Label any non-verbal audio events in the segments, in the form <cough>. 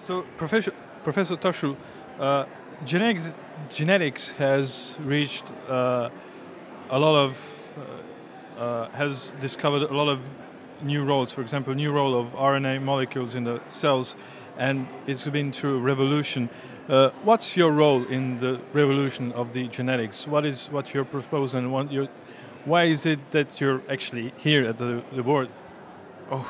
So, Professor Professor uh, genetics genetics has reached uh, a lot of uh, uh, has discovered a lot of new roles. For example, new role of RNA molecules in the cells, and it's been through a revolution. Uh, what's your role in the revolution of the genetics? What is what you're proposing? What why is it that you're actually here at the, the board? Oh,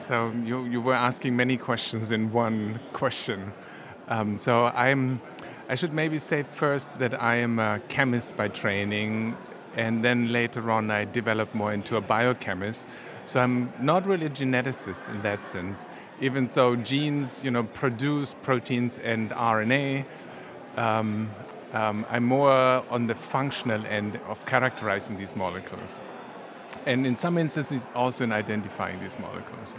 so you, you were asking many questions in one question. Um, so I'm, I should maybe say first that I am a chemist by training, and then later on I developed more into a biochemist. So I'm not really a geneticist in that sense, even though genes, you know, produce proteins and RNA. Um, um, I'm more on the functional end of characterizing these molecules, and in some instances also in identifying these molecules.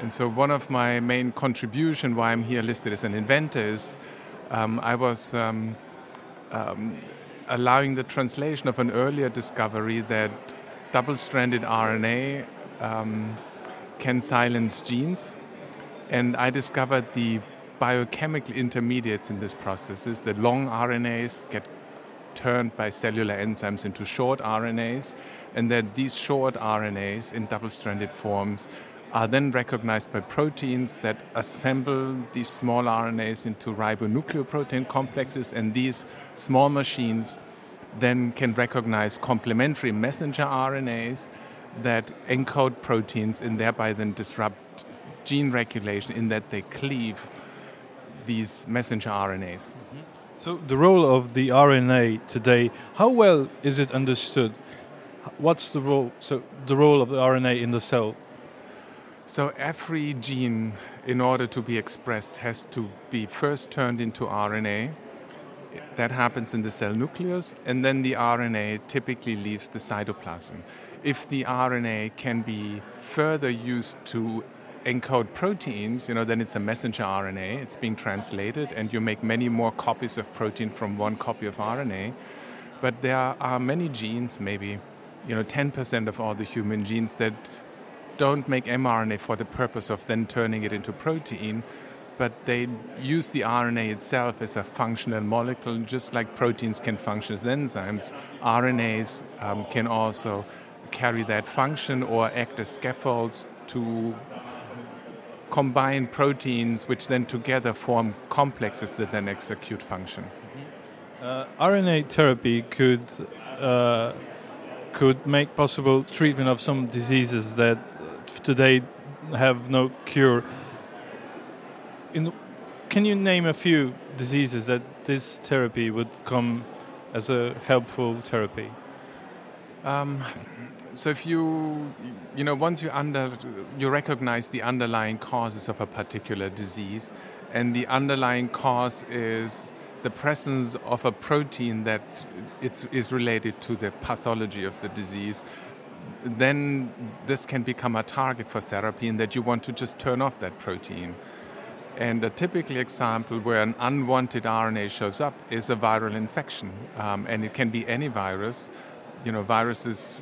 And so one of my main contribution why I'm here listed as an inventor is um, I was um, um, allowing the translation of an earlier discovery that double-stranded RNA um, can silence genes. And I discovered the biochemical intermediates in this process is that long RNAs get turned by cellular enzymes into short RNAs, and that these short RNAs in double stranded forms are then recognized by proteins that assemble these small RNAs into ribonucleoprotein complexes, and these small machines then can recognize complementary messenger RNAs that encode proteins and thereby then disrupt gene regulation in that they cleave these messenger RNAs. Mm-hmm. So, the role of the RNA today, how well is it understood? What's the role? So, the role of the RNA in the cell so every gene, in order to be expressed, has to be first turned into RNA. That happens in the cell nucleus, and then the RNA typically leaves the cytoplasm. If the RNA can be further used to encode proteins, you know, then it's a messenger RNA. It's being translated, and you make many more copies of protein from one copy of RNA. But there are many genes, maybe, you know, 10% of all the human genes that don't make mRNA for the purpose of then turning it into protein, but they use the RNA itself as a functional molecule, just like proteins can function as enzymes. RNAs um, can also carry that function or act as scaffolds to combine proteins, which then together form complexes that then execute function. Uh, RNA therapy could uh, could make possible treatment of some diseases that today have no cure. In, can you name a few diseases that this therapy would come as a helpful therapy? Um, so if you you know once you under you recognize the underlying causes of a particular disease and the underlying cause is the presence of a protein that it's, is related to the pathology of the disease then this can become a target for therapy in that you want to just turn off that protein. And a typical example where an unwanted RNA shows up is a viral infection. Um, and it can be any virus. You know, viruses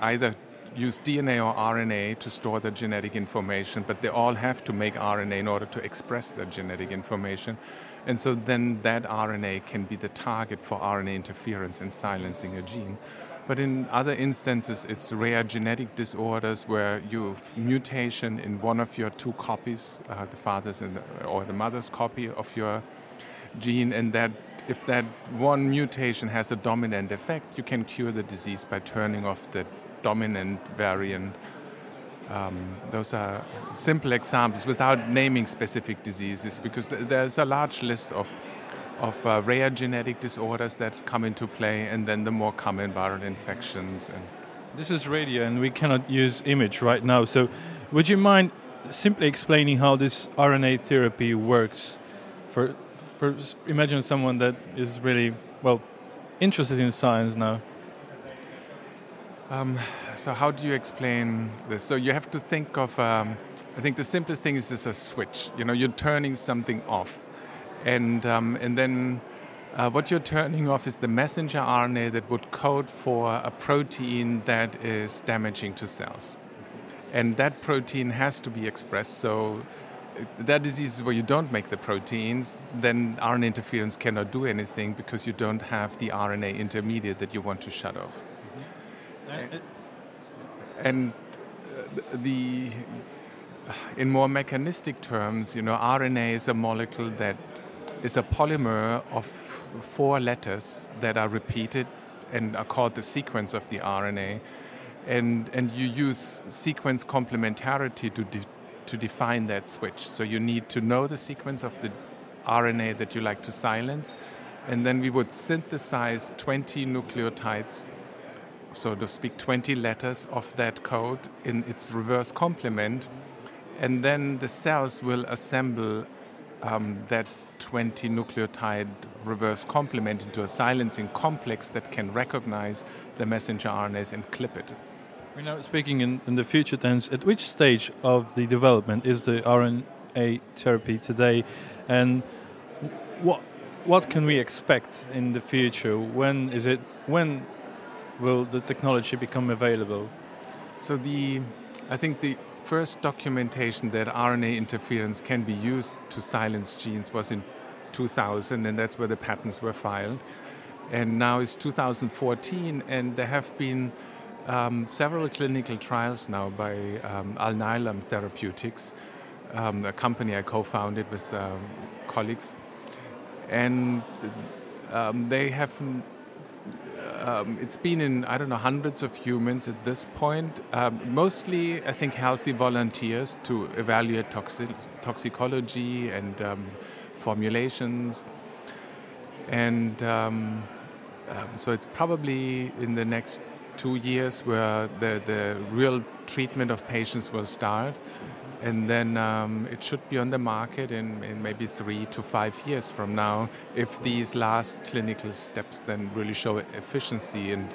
either use DNA or RNA to store the genetic information, but they all have to make RNA in order to express the genetic information. And so then that RNA can be the target for RNA interference and silencing a gene. But in other instances, it's rare genetic disorders where you have mutation in one of your two copies, uh, the father's the, or the mother's copy of your gene, and that if that one mutation has a dominant effect, you can cure the disease by turning off the dominant variant. Um, those are simple examples without naming specific diseases because th- there's a large list of of uh, rare genetic disorders that come into play, and then the more common viral infections. And this is radio, and we cannot use image right now. So, would you mind simply explaining how this RNA therapy works? For, imagine someone that is really well interested in science now. Um, so, how do you explain this? So, you have to think of. Um, I think the simplest thing is just a switch. You know, you're turning something off and, um, and then uh, what you're turning off is the messenger RNA that would code for a protein that is damaging to cells. And that protein has to be expressed. So there are diseases where you don't make the proteins, then RNA interference cannot do anything because you don't have the RNA intermediate that you want to shut off. And, uh, And uh, the, in more mechanistic terms, you know, RNA is a molecule that is a polymer of four letters that are repeated and are called the sequence of the RNA. And, and you use sequence complementarity to, de- to define that switch. So you need to know the sequence of the RNA that you like to silence. And then we would synthesize 20 nucleotides, so to speak, 20 letters of that code in its reverse complement. And then the cells will assemble um, that 20 nucleotide reverse complement into a silencing complex that can recognize the messenger RNAs and clip it. We're now speaking in, in the future tense. At which stage of the development is the RNA therapy today, and what what can we expect in the future? When is it? When will the technology become available? So the, I think the first documentation that RNA interference can be used to silence genes was in 2000, and that's where the patents were filed. And now it's 2014, and there have been um, several clinical trials now by um, Alnylam Therapeutics, um, a company I co-founded with um, colleagues, and um, they have. Um, it's been in I don't know hundreds of humans at this point. Um, mostly, I think healthy volunteers to evaluate toxi- toxicology and formulations, and um, so it's probably in the next two years where the, the real treatment of patients will start. And then um, it should be on the market in, in maybe three to five years from now if these last clinical steps then really show efficiency. And,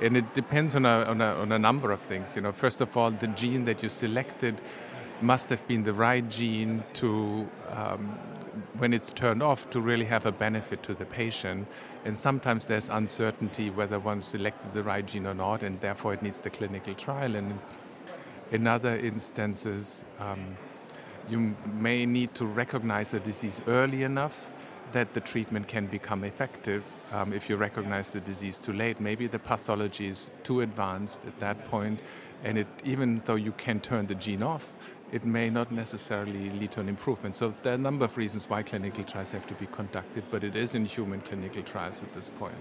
and it depends on a, on, a, on a number of things. You know, first of all, the gene that you selected must have been the right gene to, um, when it's turned off, to really have a benefit to the patient. And sometimes there's uncertainty whether one selected the right gene or not, and therefore it needs the clinical trial. And in other instances, um, you may need to recognize a disease early enough that the treatment can become effective. Um, if you recognize the disease too late, maybe the pathology is too advanced at that point, and it, even though you can turn the gene off, it may not necessarily lead to an improvement. So there are a number of reasons why clinical trials have to be conducted, but it is in human clinical trials at this point.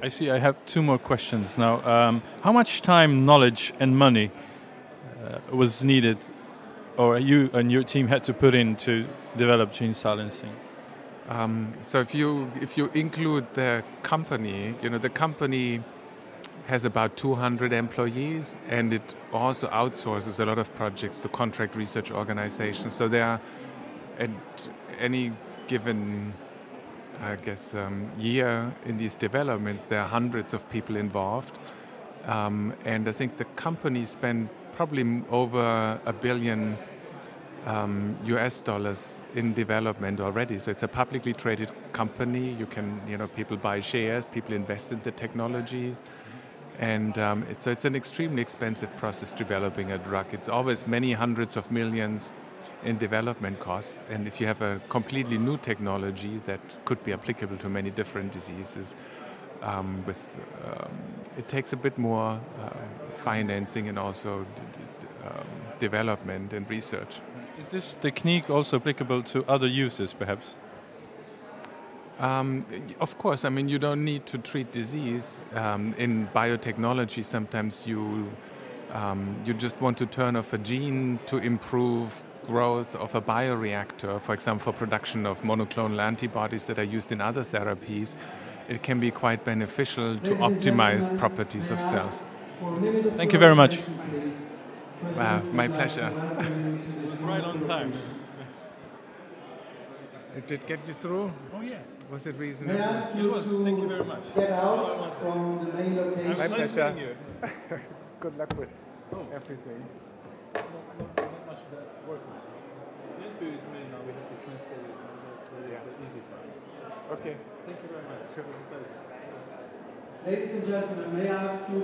I see. I have two more questions now. Um, how much time, knowledge, and money uh, was needed, or you and your team had to put in to develop gene silencing? Um, so if you if you include the company, you know the company has about 200 employees, and it also outsources a lot of projects to contract research organizations. So there are at any given, I guess, um, year in these developments, there are hundreds of people involved, um, and I think the company spent probably over a billion um, US dollars in development already. So it's a publicly traded company. You can, you know, people buy shares, people invest in the technologies. And um, it's, so it's an extremely expensive process developing a drug. It's always many hundreds of millions in development costs. And if you have a completely new technology that could be applicable to many different diseases, um, with um, it takes a bit more uh, financing and also um, development and research. Is this technique also applicable to other uses, perhaps? Um, of course, I mean, you don't need to treat disease. Um, in biotechnology, sometimes you, um, you just want to turn off a gene to improve growth of a bioreactor, for example, for production of monoclonal antibodies that are used in other therapies. It can be quite beneficial to optimize properties of cells. Thank you very much. Wow, my pleasure. Right on time. It did get you through? Oh yeah. Was it May I reasonable? ask you was. Thank you very to much. get out from the main My location? Nice pleasure. you. <laughs> Good luck with everything. Not, not, not much that work. The interview is made now. We have to translate it. That is the easy part. Okay. Thank you very much. It was a pleasure. Ladies and gentlemen, may I ask you